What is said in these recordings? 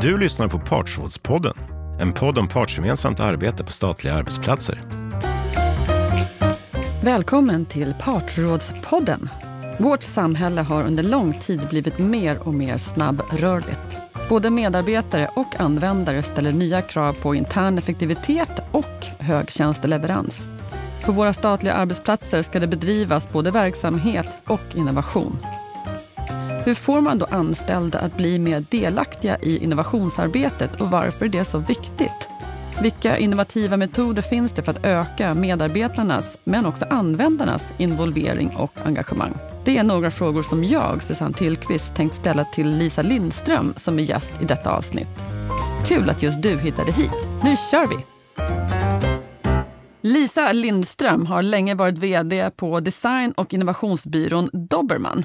Du lyssnar på Partsrådspodden, en podd om partsgemensamt arbete på statliga arbetsplatser. Välkommen till Partsrådspodden. Vårt samhälle har under lång tid blivit mer och mer snabbrörligt. Både medarbetare och användare ställer nya krav på intern effektivitet och hög tjänsteleverans. På våra statliga arbetsplatser ska det bedrivas både verksamhet och innovation. Hur får man då anställda att bli mer delaktiga i innovationsarbetet och varför är det så viktigt? Vilka innovativa metoder finns det för att öka medarbetarnas, men också användarnas involvering och engagemang? Det är några frågor som jag, Susanne Tillqvist, tänkt ställa till Lisa Lindström som är gäst i detta avsnitt. Kul att just du hittade hit. Nu kör vi! Lisa Lindström har länge varit VD på design och innovationsbyrån Dobermann.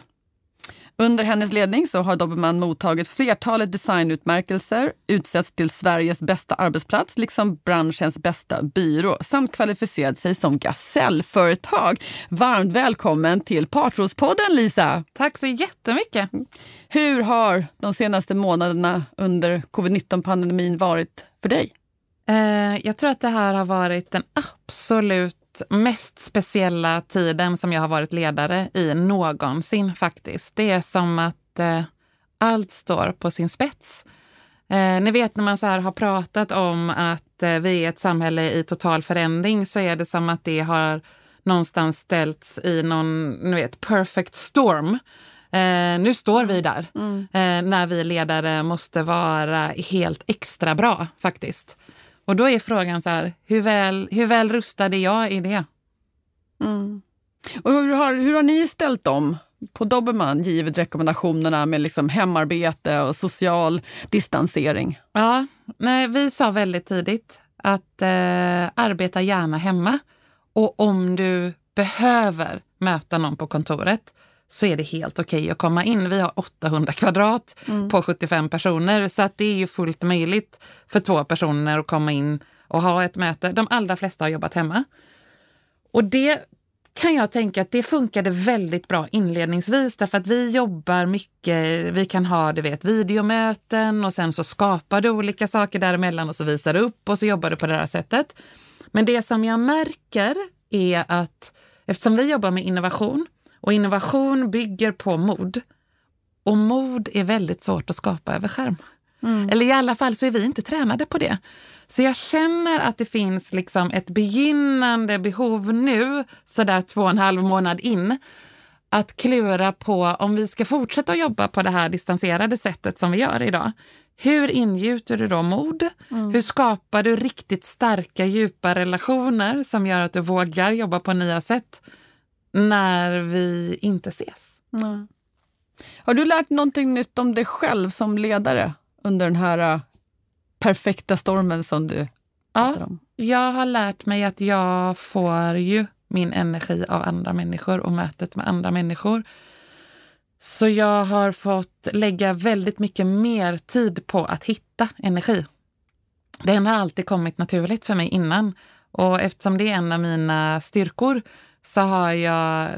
Under hennes ledning så har Dobermann mottagit flertalet designutmärkelser, utsetts till Sveriges bästa arbetsplats, liksom branschens bästa byrå, samt kvalificerat sig som gasellföretag. Varmt välkommen till Partrospodden, Lisa! Tack så jättemycket! Hur har de senaste månaderna under covid-19-pandemin varit för dig? Eh, jag tror att det här har varit den absolut mest speciella tiden som jag har varit ledare i någonsin faktiskt. Det är som att eh, allt står på sin spets. Eh, ni vet när man så här har pratat om att eh, vi är ett samhälle i total förändring så är det som att det har någonstans ställts i någon ni vet, perfect storm. Eh, nu står vi där mm. eh, när vi ledare måste vara helt extra bra faktiskt. Och då är frågan så här, hur väl, hur väl rustad är jag i det? Mm. Och hur, har, hur har ni ställt om på Dobermann givet rekommendationerna med liksom hemarbete och social distansering? Ja, nej, vi sa väldigt tidigt att eh, arbeta gärna hemma. Och om du behöver möta någon på kontoret så är det helt okej okay att komma in. Vi har 800 kvadrat mm. på 75 personer så att det är ju fullt möjligt för två personer att komma in och ha ett möte. De allra flesta har jobbat hemma. Och det kan jag tänka att det funkade väldigt bra inledningsvis därför att vi jobbar mycket, vi kan ha du vet, videomöten och sen så skapar du olika saker däremellan och så visar du upp och så jobbar du på det här sättet. Men det som jag märker är att eftersom vi jobbar med innovation och innovation bygger på mod. Och mod är väldigt svårt att skapa över skärm. Mm. Eller i alla fall så är vi inte tränade på det. Så jag känner att det finns liksom ett begynnande behov nu, sådär två och en halv månad in, att klura på om vi ska fortsätta att jobba på det här distanserade sättet som vi gör idag. Hur ingjuter du då mod? Mm. Hur skapar du riktigt starka, djupa relationer som gör att du vågar jobba på nya sätt? När vi inte ses. Mm. Har du lärt någonting nytt om dig själv som ledare under den här uh, perfekta stormen som du ja, om? Jag har lärt mig att jag får ju min energi av andra människor och mötet med andra människor. Så jag har fått lägga väldigt mycket mer tid på att hitta energi. Den har alltid kommit naturligt för mig innan. Och eftersom det är en av mina styrkor så har jag,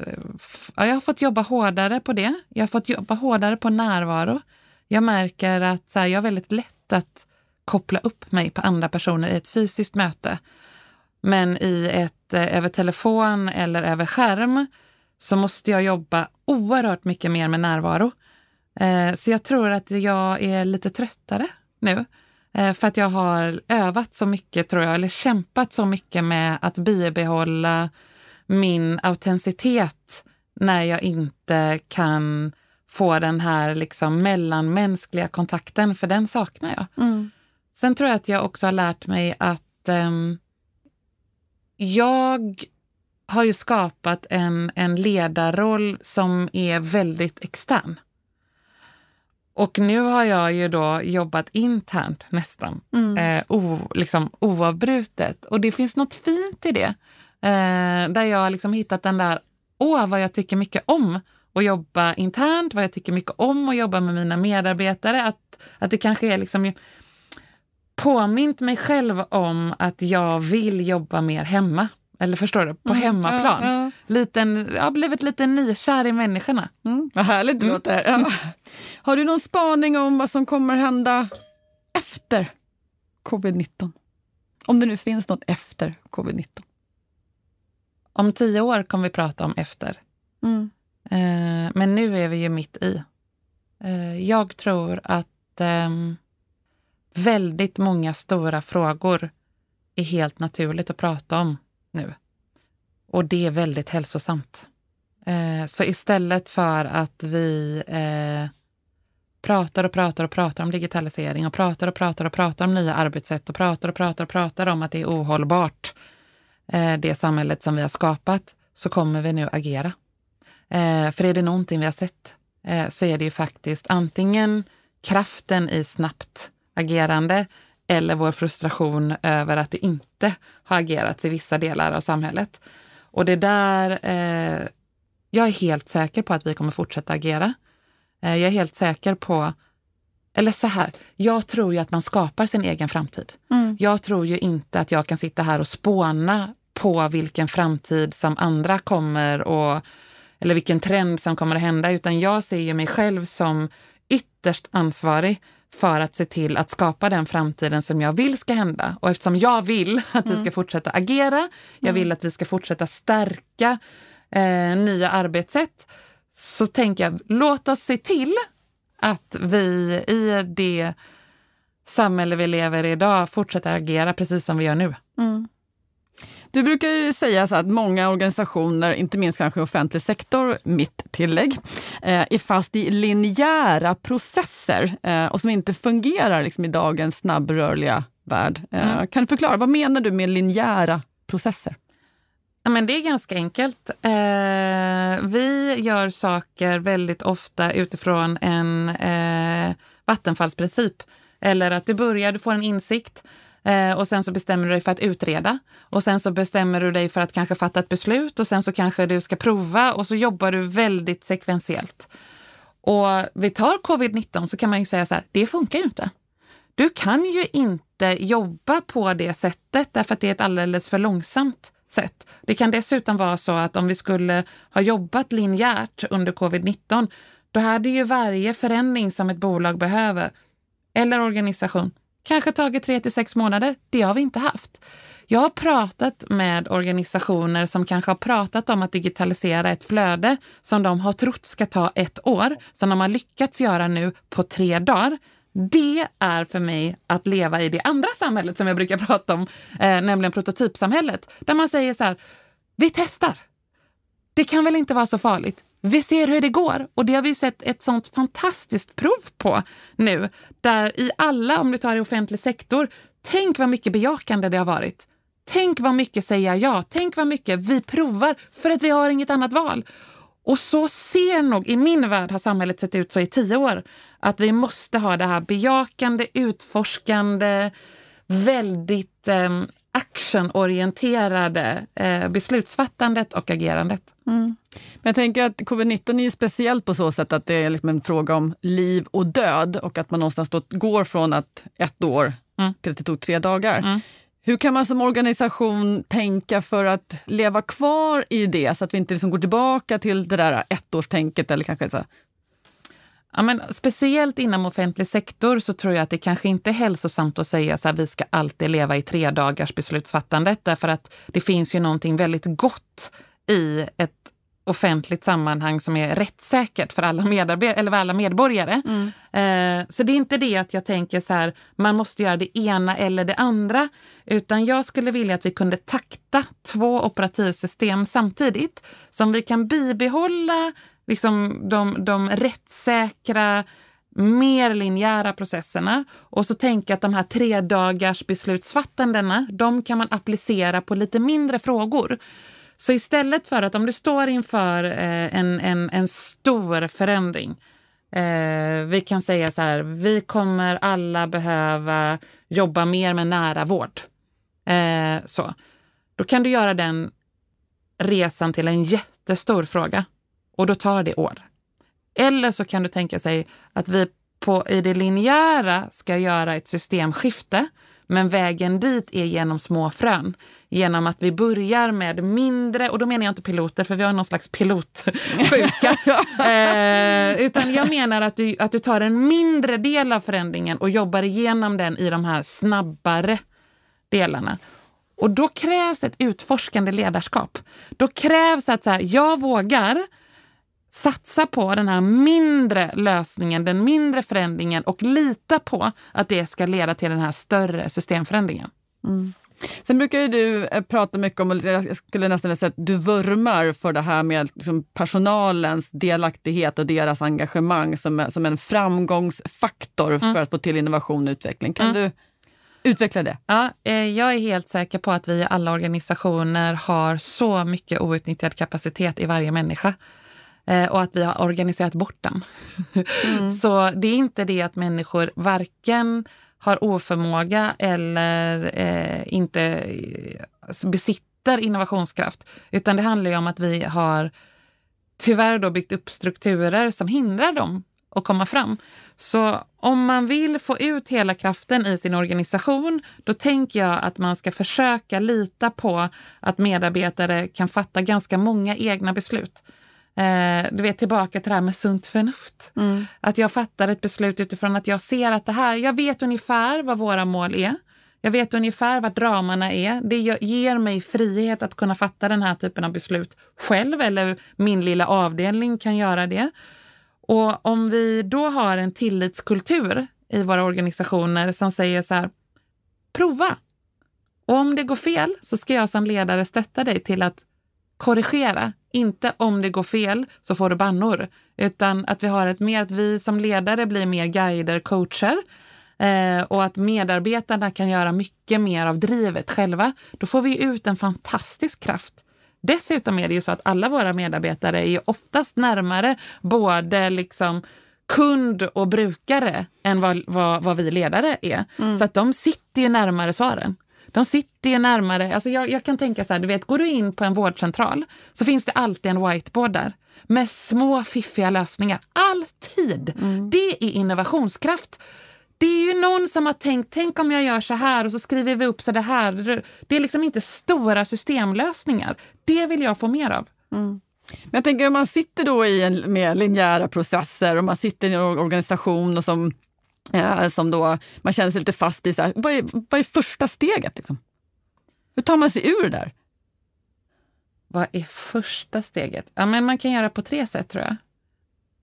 jag har fått jobba hårdare på det. Jag har fått jobba hårdare på närvaro. Jag märker att så här, jag har väldigt lätt att koppla upp mig på andra personer i ett fysiskt möte. Men i ett eh, över telefon eller över skärm så måste jag jobba oerhört mycket mer med närvaro. Eh, så jag tror att jag är lite tröttare nu. Eh, för att jag har övat så mycket, tror jag, eller kämpat så mycket med att bibehålla min autenticitet när jag inte kan få den här liksom mellanmänskliga kontakten, för den saknar jag. Mm. Sen tror jag att jag också har lärt mig att um, jag har ju skapat en, en ledarroll som är väldigt extern. Och nu har jag ju då jobbat internt nästan, mm. eh, o, liksom oavbrutet. Och det finns något fint i det. Eh, där jag har liksom hittat den där, åh vad jag tycker mycket om att jobba internt, vad jag tycker mycket om att jobba med mina medarbetare. Att, att det kanske är liksom påmint mig själv om att jag vill jobba mer hemma. Eller förstår du? På mm, hemmaplan. Ja, ja. Liten, jag har blivit lite nykär i människorna. Mm, vad härligt det mm. låter. Ja. Har du någon spaning om vad som kommer hända efter covid-19? Om det nu finns något efter covid-19. Om tio år kommer vi prata om efter. Mm. Eh, men nu är vi ju mitt i. Eh, jag tror att eh, väldigt många stora frågor är helt naturligt att prata om nu. Och det är väldigt hälsosamt. Eh, så istället för att vi eh, pratar och pratar och pratar om digitalisering och pratar och pratar och pratar om nya arbetssätt och pratar och pratar och pratar om att det är ohållbart, Eh, det samhället som vi har skapat, så kommer vi nu agera. Eh, för är det någonting vi har sett eh, så är det ju faktiskt antingen kraften i snabbt agerande eller vår frustration över att det inte har agerats i vissa delar av samhället. Och det där, eh, jag är helt säker på att vi kommer fortsätta agera. Eh, jag är helt säker på, eller så här, jag tror ju att man skapar sin egen framtid. Mm. Jag tror ju inte att jag kan sitta här och spåna på vilken framtid som andra kommer och eller vilken trend som kommer att hända, utan jag ser ju mig själv som ytterst ansvarig för att se till att skapa den framtiden som jag vill ska hända. Och eftersom jag vill att vi ska fortsätta agera, jag vill att vi ska fortsätta stärka eh, nya arbetssätt, så tänker jag, låt oss se till att vi i det samhälle vi lever i idag fortsätter agera precis som vi gör nu. Mm. Du brukar ju säga så att många organisationer, inte minst kanske offentlig sektor, mitt tillägg, eh, är fast i linjära processer eh, och som inte fungerar liksom, i dagens snabbrörliga värld. Eh, Mm. Kan du förklara, vad menar du med linjära processer? Ja, men det är ganska enkelt. Eh, vi gör saker väldigt ofta utifrån en eh, vattenfallsprincip. Eller att du börjar, du får en insikt eh, och sen så bestämmer du dig för att utreda. Och sen så bestämmer du dig för att kanske fatta ett beslut och sen så kanske du ska prova och så jobbar du väldigt sekventiellt. Och vi tar covid-19 så kan man ju säga så här, det funkar ju inte. Du kan ju inte jobba på det sättet därför att det är ett alldeles för långsamt sätt. Det kan dessutom vara så att om vi skulle ha jobbat linjärt under covid-19, då hade ju varje förändring som ett bolag behöver, eller organisation, kanske tagit tre till sex månader. Det har vi inte haft. Jag har pratat med organisationer som kanske har pratat om att digitalisera ett flöde som de har trott ska ta ett år, som de har lyckats göra nu på tre dagar. Det är för mig att leva i det andra samhället som jag brukar prata om, eh, nämligen prototypsamhället, där man säger så här, vi testar. Det kan väl inte vara så farligt. Vi ser hur det går och det har vi sett ett sånt fantastiskt prov på nu, där i alla, om du tar i offentlig sektor, tänk vad mycket bejakande det har varit. Tänk vad mycket säga ja, tänk vad mycket vi provar för att vi har inget annat val. Och så ser nog, i min värld har samhället sett ut så i tio år, att vi måste ha det här bejakande, utforskande, väldigt eh, actionorienterade eh, beslutsfattandet och agerandet. Men jag tänker att covid-19 är ju speciellt på så sätt att det är liksom en fråga om liv och död och att man någonstans då går från att ett år Mm. till att det tog tre dagar. Mm. Hur kan man som organisation tänka för att leva kvar i det så att vi inte liksom går tillbaka till det där ettårstänket eller kanske så? Ja, men speciellt inom offentlig sektor så tror jag att det kanske inte är hälsosamt att säga så här, vi ska alltid leva i tre dagars beslutsfattandet, därför att det finns ju någonting väldigt gott i ett offentligt sammanhang som är rättssäkert för alla, medarbe- eller för alla medborgare. Eh, så det är inte det att jag tänker så här, man måste göra det ena eller det andra, utan jag skulle vilja att vi kunde takta två operativsystem samtidigt, som vi kan bibehålla liksom de, de rättssäkra, mer linjära processerna och så tänka att de här tre dagars beslutsfattandena, de kan man applicera på lite mindre frågor. Så istället för att om du står inför eh, en, en, en stor förändring, eh, vi kan säga så här, vi kommer alla behöva jobba mer med nära vård. Eh, så. Då kan du göra den resan till en jättestor fråga och då tar det år. Eller så kan du tänka sig att vi på, i det linjära ska göra ett systemskifte men vägen dit är genom små frön. Genom att vi börjar med mindre, och då menar jag inte piloter för vi har någon slags pilotsjuka. eh, utan jag menar att du, att du tar en mindre del av förändringen och jobbar igenom den i de här snabbare delarna. Och då krävs ett utforskande ledarskap. Då krävs att så här, jag vågar satsa på den här mindre lösningen, den mindre förändringen och lita på att det ska leda till den här större systemförändringen. Mm. Sen brukar ju du eh, prata mycket om, jag skulle nästan vilja säga att du vurmar för det här med liksom personalens delaktighet och deras engagemang som, som en framgångsfaktor mm. för att få till innovation och utveckling. Kan mm. du Utveckla det. Ja, eh, jag är helt säker på att vi i alla organisationer har så mycket outnyttjad kapacitet i varje människa och att vi har organiserat bort den. Mm. Så det är inte det att människor varken har oförmåga eller eh, inte eh, besitter innovationskraft, utan det handlar ju om att vi har tyvärr då byggt upp strukturer som hindrar dem att komma fram. Så om man vill få ut hela kraften i sin organisation, då tänker jag att man ska försöka lita på att medarbetare kan fatta ganska många egna beslut. Eh, du vet, tillbaka till det här med sunt förnuft. Mm. Att jag fattar ett beslut utifrån att jag ser att det här, jag vet ungefär vad våra mål är. Jag vet ungefär vad dramarna är. Det ger mig frihet att kunna fatta den här typen av beslut själv eller min lilla avdelning kan göra det. Och om vi då har en tillitskultur i våra organisationer som säger så här, prova. Och om det går fel så ska jag som ledare stötta dig till att korrigera. Inte om det går fel så får du bannor, utan att vi har ett mer, att vi som ledare blir mer guider, coacher eh, och att medarbetarna kan göra mycket mer av drivet själva. Då får vi ut en fantastisk kraft Dessutom är det ju så att alla våra medarbetare är oftast närmare både liksom kund och brukare än vad, vad, vad vi ledare är. Mm. Så att de sitter ju närmare svaren. De sitter ju närmare. Alltså jag, jag, kan tänka så här, du vet, går du in på en vårdcentral så finns det alltid en whiteboard där med små fiffiga lösningar. Alltid! Mm. Det är innovationskraft. Det är ju någon som har tänkt, tänk om jag gör så här och så skriver vi upp så det här. Det är liksom inte stora systemlösningar. Det vill jag få mer av. Mm. Men jag tänker om man sitter då i en, med linjära processer och man sitter i en organisation och som, ja, som då man känner sig lite fast i, så här, vad, är, vad är första steget? Liksom? Hur tar man sig ur det där? Vad är första steget? Ja, men man kan göra på tre sätt tror jag.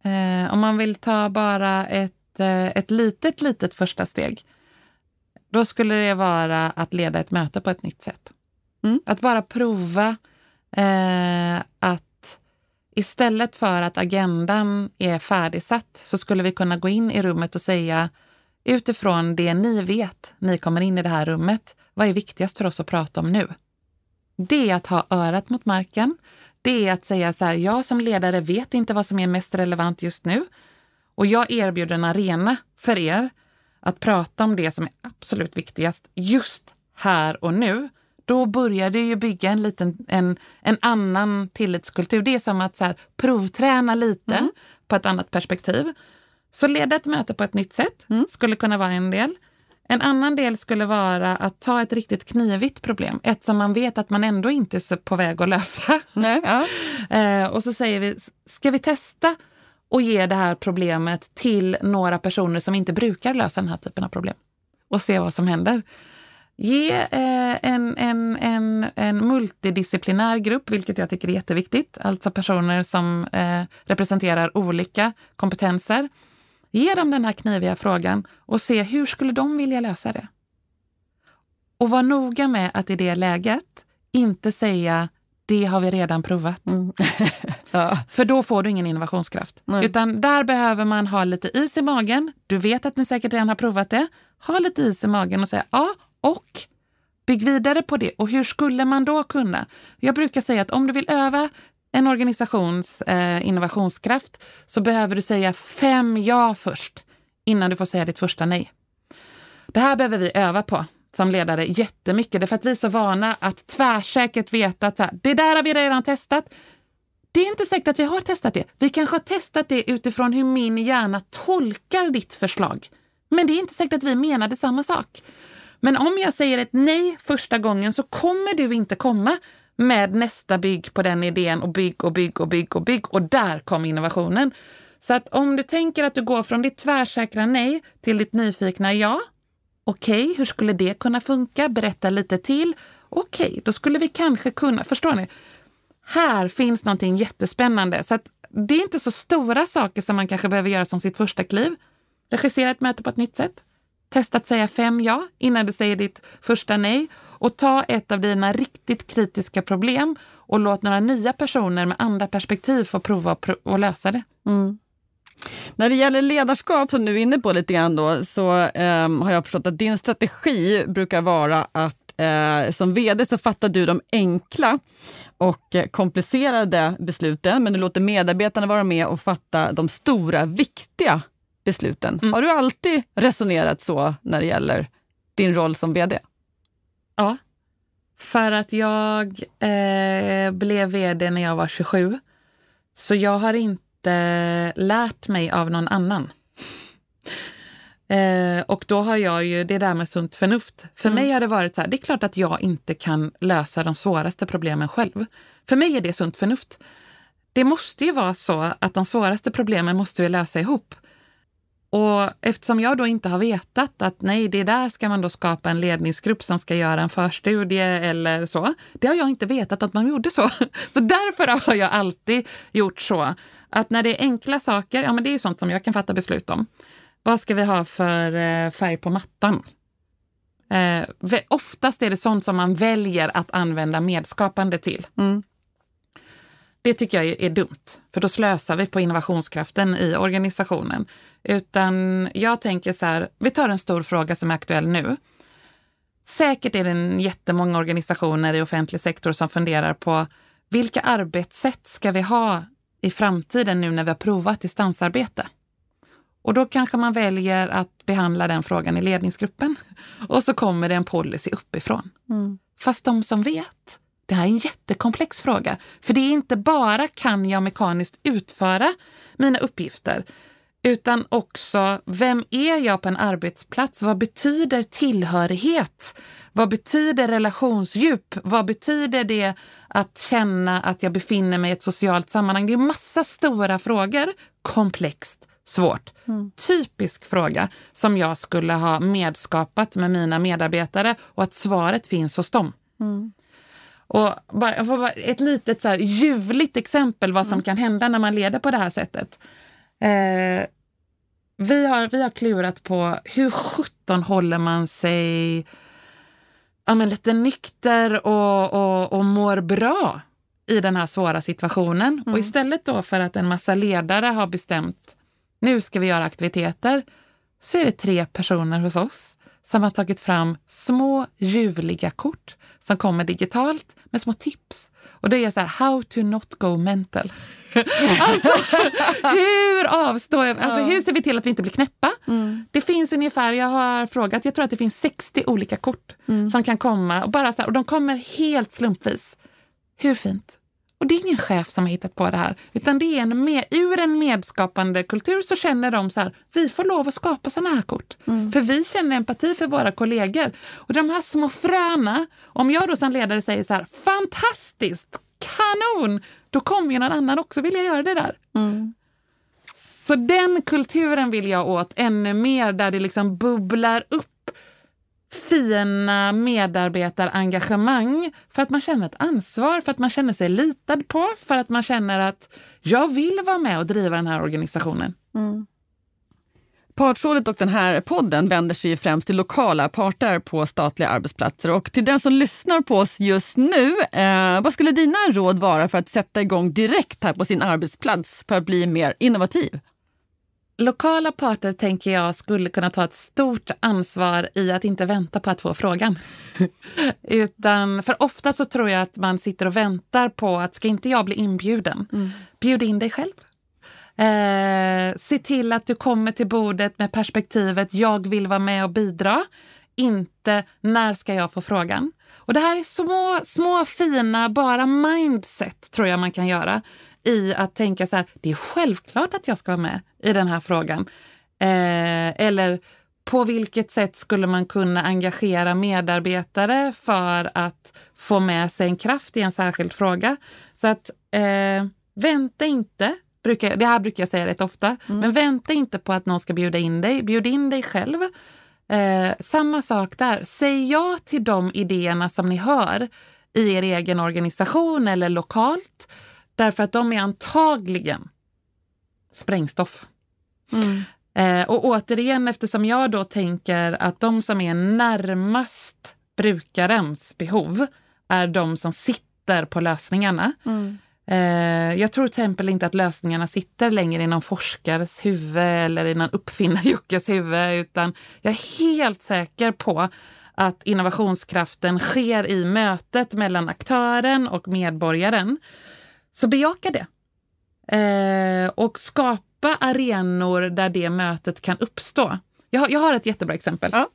Eh, om man vill ta bara ett Eh, ett litet, litet första steg, då skulle det vara att leda ett möte på ett nytt sätt. Mm. Att bara prova eh, att istället för att agendan är färdigsatt så skulle vi kunna gå in i rummet och säga utifrån det ni vet, ni kommer in i det här rummet, vad är viktigast för oss att prata om nu? Det är att ha örat mot marken. Det är att säga så här, jag som ledare vet inte vad som är mest relevant just nu. Och jag erbjuder en arena för er att prata om det som är absolut viktigast just här och nu. Då börjar det ju bygga en, liten, en, en annan tillitskultur. Det är som att så här, provträna lite mm. på ett annat perspektiv. Så leda ett möte på ett nytt sätt mm. skulle kunna vara en del. En annan del skulle vara att ta ett riktigt knivigt problem, ett som man vet att man ändå inte är på väg att lösa. Nej, ja. eh, och så säger vi, ska vi testa och ge det här problemet till några personer som inte brukar lösa den här typen av problem och se vad som händer. Ge eh, en, en, en, en multidisciplinär grupp, vilket jag tycker är jätteviktigt, alltså personer som eh, representerar olika kompetenser. Ge dem den här kniviga frågan och se hur skulle de vilja lösa det. Och var noga med att i det läget inte säga det har vi redan provat. Mm. ja. För då får du ingen innovationskraft. Nej. Utan där behöver man ha lite is i magen. Du vet att ni säkert redan har provat det. Ha lite is i magen och säga ja, och bygg vidare på det. Och hur skulle man då kunna? Jag brukar säga att om du vill öva en organisations eh, innovationskraft så behöver du säga fem ja först innan du får säga ditt första nej. Det här behöver vi öva på som ledare jättemycket. Därför att vi är så vana att tvärsäkert veta att så här, det där har vi redan testat. Det är inte säkert att vi har testat det. Vi kanske har testat det utifrån hur min hjärna tolkar ditt förslag. Men det är inte säkert att vi menade samma sak. Men om jag säger ett nej första gången så kommer du inte komma med nästa bygg på den idén och bygg och bygg och bygg och bygg och där kom innovationen. Så att om du tänker att du går från ditt tvärsäkra nej till ditt nyfikna ja. Okej, okay, hur skulle det kunna funka? Berätta lite till. Okej, okay, då skulle vi kanske kunna, förstår ni? Här finns någonting jättespännande. Så att det är inte så stora saker som man kanske behöver göra som sitt första kliv. Regissera ett möte på ett nytt sätt. Testa att säga fem ja innan du säger ditt första nej. Och ta ett av dina riktigt kritiska problem och låt några nya personer med andra perspektiv få prova att lösa det. Mm. När det gäller ledarskap, som du är inne på lite grann, då, så eh, har jag förstått att din strategi brukar vara att eh, som vd så fattar du de enkla och komplicerade besluten, men du låter medarbetarna vara med och fatta de stora, viktiga besluten. Mm. Har du alltid resonerat så när det gäller din roll som vd? Ja, för att jag eh, blev vd när jag var 27. Så jag har inte lärt mig av någon annan. Eh, och då har jag ju det där med sunt förnuft. För mm. mig har det varit så här, det är klart att jag inte kan lösa de svåraste problemen själv. För mig är det sunt förnuft. Det måste ju vara så att de svåraste problemen måste vi lösa ihop. Och eftersom jag då inte har vetat att nej, det där ska man då skapa en ledningsgrupp som ska göra en förstudie eller så. Det har jag inte vetat att man gjorde så. Så därför har jag alltid gjort så att när det är enkla saker, ja men det är sånt som jag kan fatta beslut om. Vad ska vi ha för eh, färg på mattan? Eh, oftast är det sånt som man väljer att använda medskapande till. Mm. Det tycker jag är dumt, för då slösar vi på innovationskraften i organisationen. Utan jag tänker så här, vi tar en stor fråga som är aktuell nu. Säkert är det en jättemånga organisationer i offentlig sektor som funderar på vilka arbetssätt ska vi ha i framtiden nu när vi har provat distansarbete? Och då kanske man väljer att behandla den frågan i ledningsgruppen. Och så kommer det en policy uppifrån. Mm. Fast de som vet, det här är en jättekomplex fråga. För det är inte bara kan jag mekaniskt utföra mina uppgifter, utan också vem är jag på en arbetsplats? Vad betyder tillhörighet? Vad betyder relationsdjup? Vad betyder det att känna att jag befinner mig i ett socialt sammanhang? Det är massa stora frågor, komplext svårt. Mm. Typisk fråga som jag skulle ha medskapat med mina medarbetare och att svaret finns hos dem. Mm. Och bara, bara ett litet så här ljuvligt exempel vad som mm. kan hända när man leder på det här sättet. Eh, vi, har, vi har klurat på hur sjutton håller man sig ja, men lite nykter och, och, och mår bra i den här svåra situationen. Och mm. istället då för att en massa ledare har bestämt nu ska vi göra aktiviteter, så är det tre personer hos oss som har tagit fram små ljuvliga kort som kommer digitalt med små tips. Och det är så här, how to not go mental. alltså, hur avstår jag? Alltså, hur ser vi till att vi inte blir knäppa? Mm. Det finns ungefär, jag har frågat, jag tror att det finns 60 olika kort mm. som kan komma och, bara så här, och de kommer helt slumpvis. Hur fint? Och det är ingen chef som har hittat på det här, utan det är en med, ur en medskapande kultur så känner de så här, vi får lov att skapa såna här kort. Mm. För vi känner empati för våra kollegor. Och de här små fröna, om jag då som ledare säger så här, fantastiskt, kanon, då kommer ju någon annan också vilja göra det där. Mm. Så den kulturen vill jag åt ännu mer, där det liksom bubblar upp fina medarbetarengagemang för att man känner ett ansvar, för att man känner sig litad på, för att man känner att jag vill vara med och driva den här organisationen. Mm. Partsrådet och den här podden vänder sig främst till lokala parter på statliga arbetsplatser. Och till den som lyssnar på oss just nu, eh, vad skulle dina råd vara för att sätta igång direkt här på sin arbetsplats för att bli mer innovativ? Lokala parter tänker jag skulle kunna ta ett stort ansvar i att inte vänta på att få frågan. Utan, för ofta så tror jag att man sitter och väntar på att ska inte jag bli inbjuden? Mm. Bjud in dig själv. Eh, se till att du kommer till bordet med perspektivet jag vill vara med och bidra. Inte när ska jag få frågan? Och det här är små, små fina, bara mindset tror jag man kan göra i att tänka så här, det är självklart att jag ska vara med i den här frågan. Eh, eller på vilket sätt skulle man kunna engagera medarbetare för att få med sig en kraft i en särskild fråga? Så att eh, vänta inte, brukar, det här brukar jag säga rätt ofta, mm. men vänta inte på att någon ska bjuda in dig. Bjud in dig själv. Eh, samma sak där. Säg ja till de idéerna som ni hör i er egen organisation eller lokalt. Därför att de är antagligen sprängstoff. Mm. Eh, och återigen, eftersom jag då tänker att de som är närmast brukarens behov är de som sitter på lösningarna. Mm. Eh, jag tror till exempel inte att lösningarna sitter längre i någon forskares huvud eller i någon uppfinnar-Jockes huvud, utan jag är helt säker på att innovationskraften sker i mötet mellan aktören och medborgaren. Så bejaka det. Eh, och skapa arenor där det mötet kan uppstå. Jag, har, jag har ett jättebra exempel. Ja.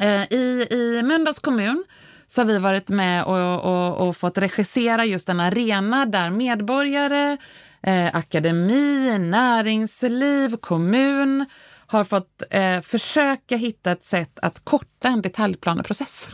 Eh, I, I Mölndals kommun så har vi varit med och, och, och, fått regissera just en arena där medborgare, eh, akademi, näringsliv, kommun har fått eh, försöka hitta ett sätt att korta en detaljplaneprocess.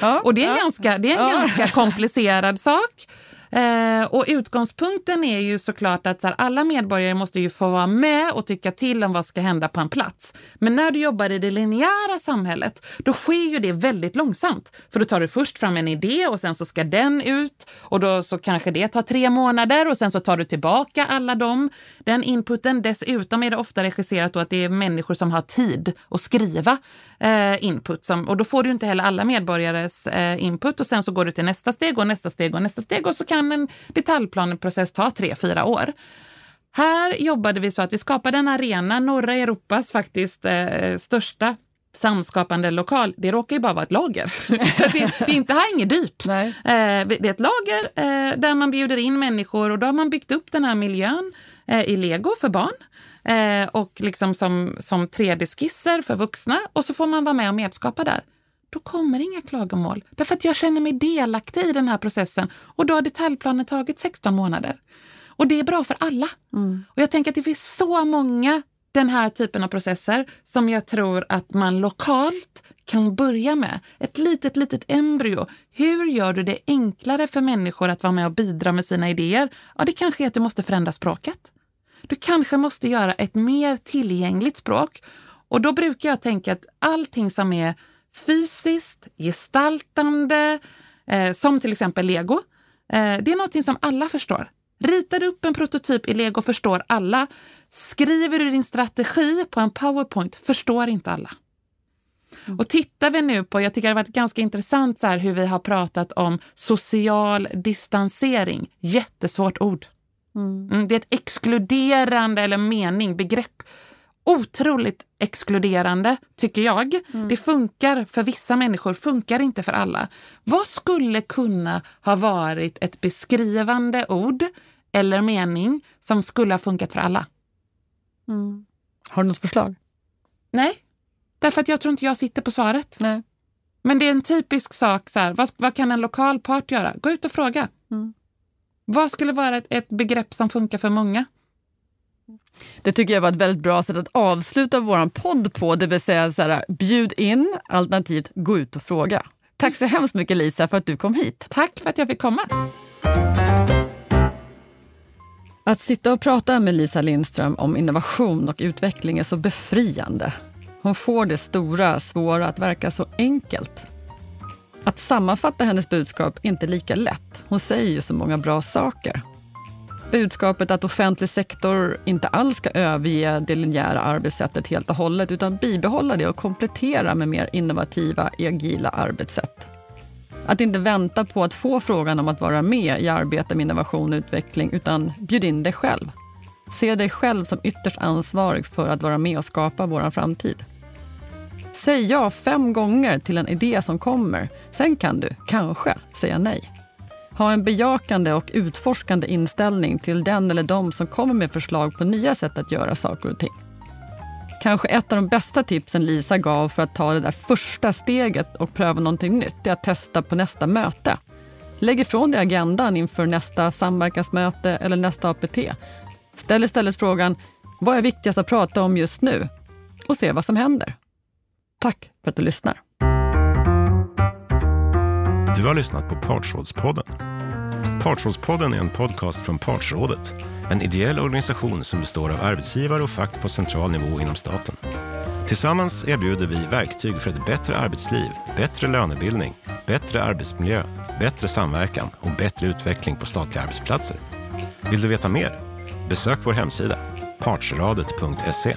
Ja, och det är ja, ganska, det är en ja. ganska komplicerad sak. Eh, och utgångspunkten är ju såklart att så här, alla medborgare måste ju få vara med och tycka till om vad ska hända på en plats. Men när du jobbar i det linjära samhället, då sker ju det väldigt långsamt. För då tar du först fram en idé och sen så ska den ut och då så kanske det tar tre månader och sen så tar du tillbaka alla dem. Den inputen. Dessutom är det ofta regisserat då att det är människor som har tid att skriva eh, input. Som, och då får du inte heller alla medborgares eh, input och sen så går du till nästa steg och nästa steg och nästa steg och så kan en detaljplaneprocess ta tre, fyra år. Här jobbade vi så att vi skapade en arena, norra Europas faktiskt eh, största samskapande lokal, det råkar ju bara vara ett lager. det, det, är inte här inget dyrt. Eh, det är ett lager eh, där man bjuder in människor och då har man byggt upp den här miljön eh, i lego för barn eh, och liksom som, som 3D-skisser för vuxna och så får man vara med och medskapa där. Då kommer inga klagomål, därför att jag känner mig delaktig i den här processen och då har detaljplanen tagit 16 månader. Och det är bra för alla. Mm. Och jag tänker att det finns så många den här typen av processer som jag tror att man lokalt kan börja med. Ett litet, litet embryo. Hur gör du det enklare för människor att vara med och bidra med sina idéer? Ja, det kanske är att du måste förändra språket. Du kanske måste göra ett mer tillgängligt språk. Och då brukar jag tänka att allting som är fysiskt, gestaltande, eh, som till exempel lego, eh, det är någonting som alla förstår. Ritar du upp en prototyp i lego förstår alla. Skriver du din strategi på en powerpoint förstår inte alla. Mm. Och tittar vi nu på, jag tycker det har varit ganska intressant så här, hur vi har pratat om social distansering. Jättesvårt ord. Mm. Mm, det är ett exkluderande eller mening, begrepp. Otroligt exkluderande, tycker jag. Mm. Det funkar för vissa människor, funkar inte för alla. Vad skulle kunna ha varit ett beskrivande ord eller mening som skulle ha funkat för alla? Mm. Har du något förslag? Nej, därför att jag tror inte jag sitter på svaret. Nej. Men det är en typisk sak, så här, vad, vad kan en lokal part göra? Gå ut och fråga. Mm. Vad skulle vara ett, ett begrepp som funkar för många? Det tycker jag var ett väldigt bra sätt att avsluta vår podd på, det vill säga så här, bjud in alternativt gå ut och fråga. Tack så hemskt mycket Lisa för att du kom hit. Tack för att jag fick komma. Att sitta och prata med Lisa Lindström om innovation och utveckling är så befriande. Hon får det stora, svåra att verka så enkelt. Att sammanfatta hennes budskap är inte lika lätt. Hon säger ju så många bra saker. Budskapet att offentlig sektor inte alls ska överge det linjära arbetssättet helt och hållet utan bibehålla det och komplettera med mer innovativa, agila arbetssätt. Att inte vänta på att få frågan om att vara med i arbetet med innovation och utveckling utan bjud in dig själv. Se dig själv som ytterst ansvarig för att vara med och skapa vår framtid. Säg ja fem gånger till en idé som kommer. Sen kan du, kanske, säga nej. Ha en bejakande och utforskande inställning till den eller de som kommer med förslag på nya sätt att göra saker och ting. Kanske ett av de bästa tipsen Lisa gav för att ta det där första steget och pröva någonting nytt är att testa på nästa möte. Lägg ifrån dig agendan inför nästa samverkansmöte eller nästa APT. Ställ istället frågan, vad är viktigast att prata om just nu? Och se vad som händer. Tack för att du lyssnar. Du har lyssnat på Partsrådspodden. Partsrådspodden är en podcast från Partsrådet, en ideell organisation som består av arbetsgivare och fack på central nivå inom staten. Tillsammans erbjuder vi verktyg för ett bättre arbetsliv, bättre lönebildning, bättre arbetsmiljö, bättre samverkan och bättre utveckling på statliga arbetsplatser. Vill du veta mer? Besök vår hemsida, partsradet.se.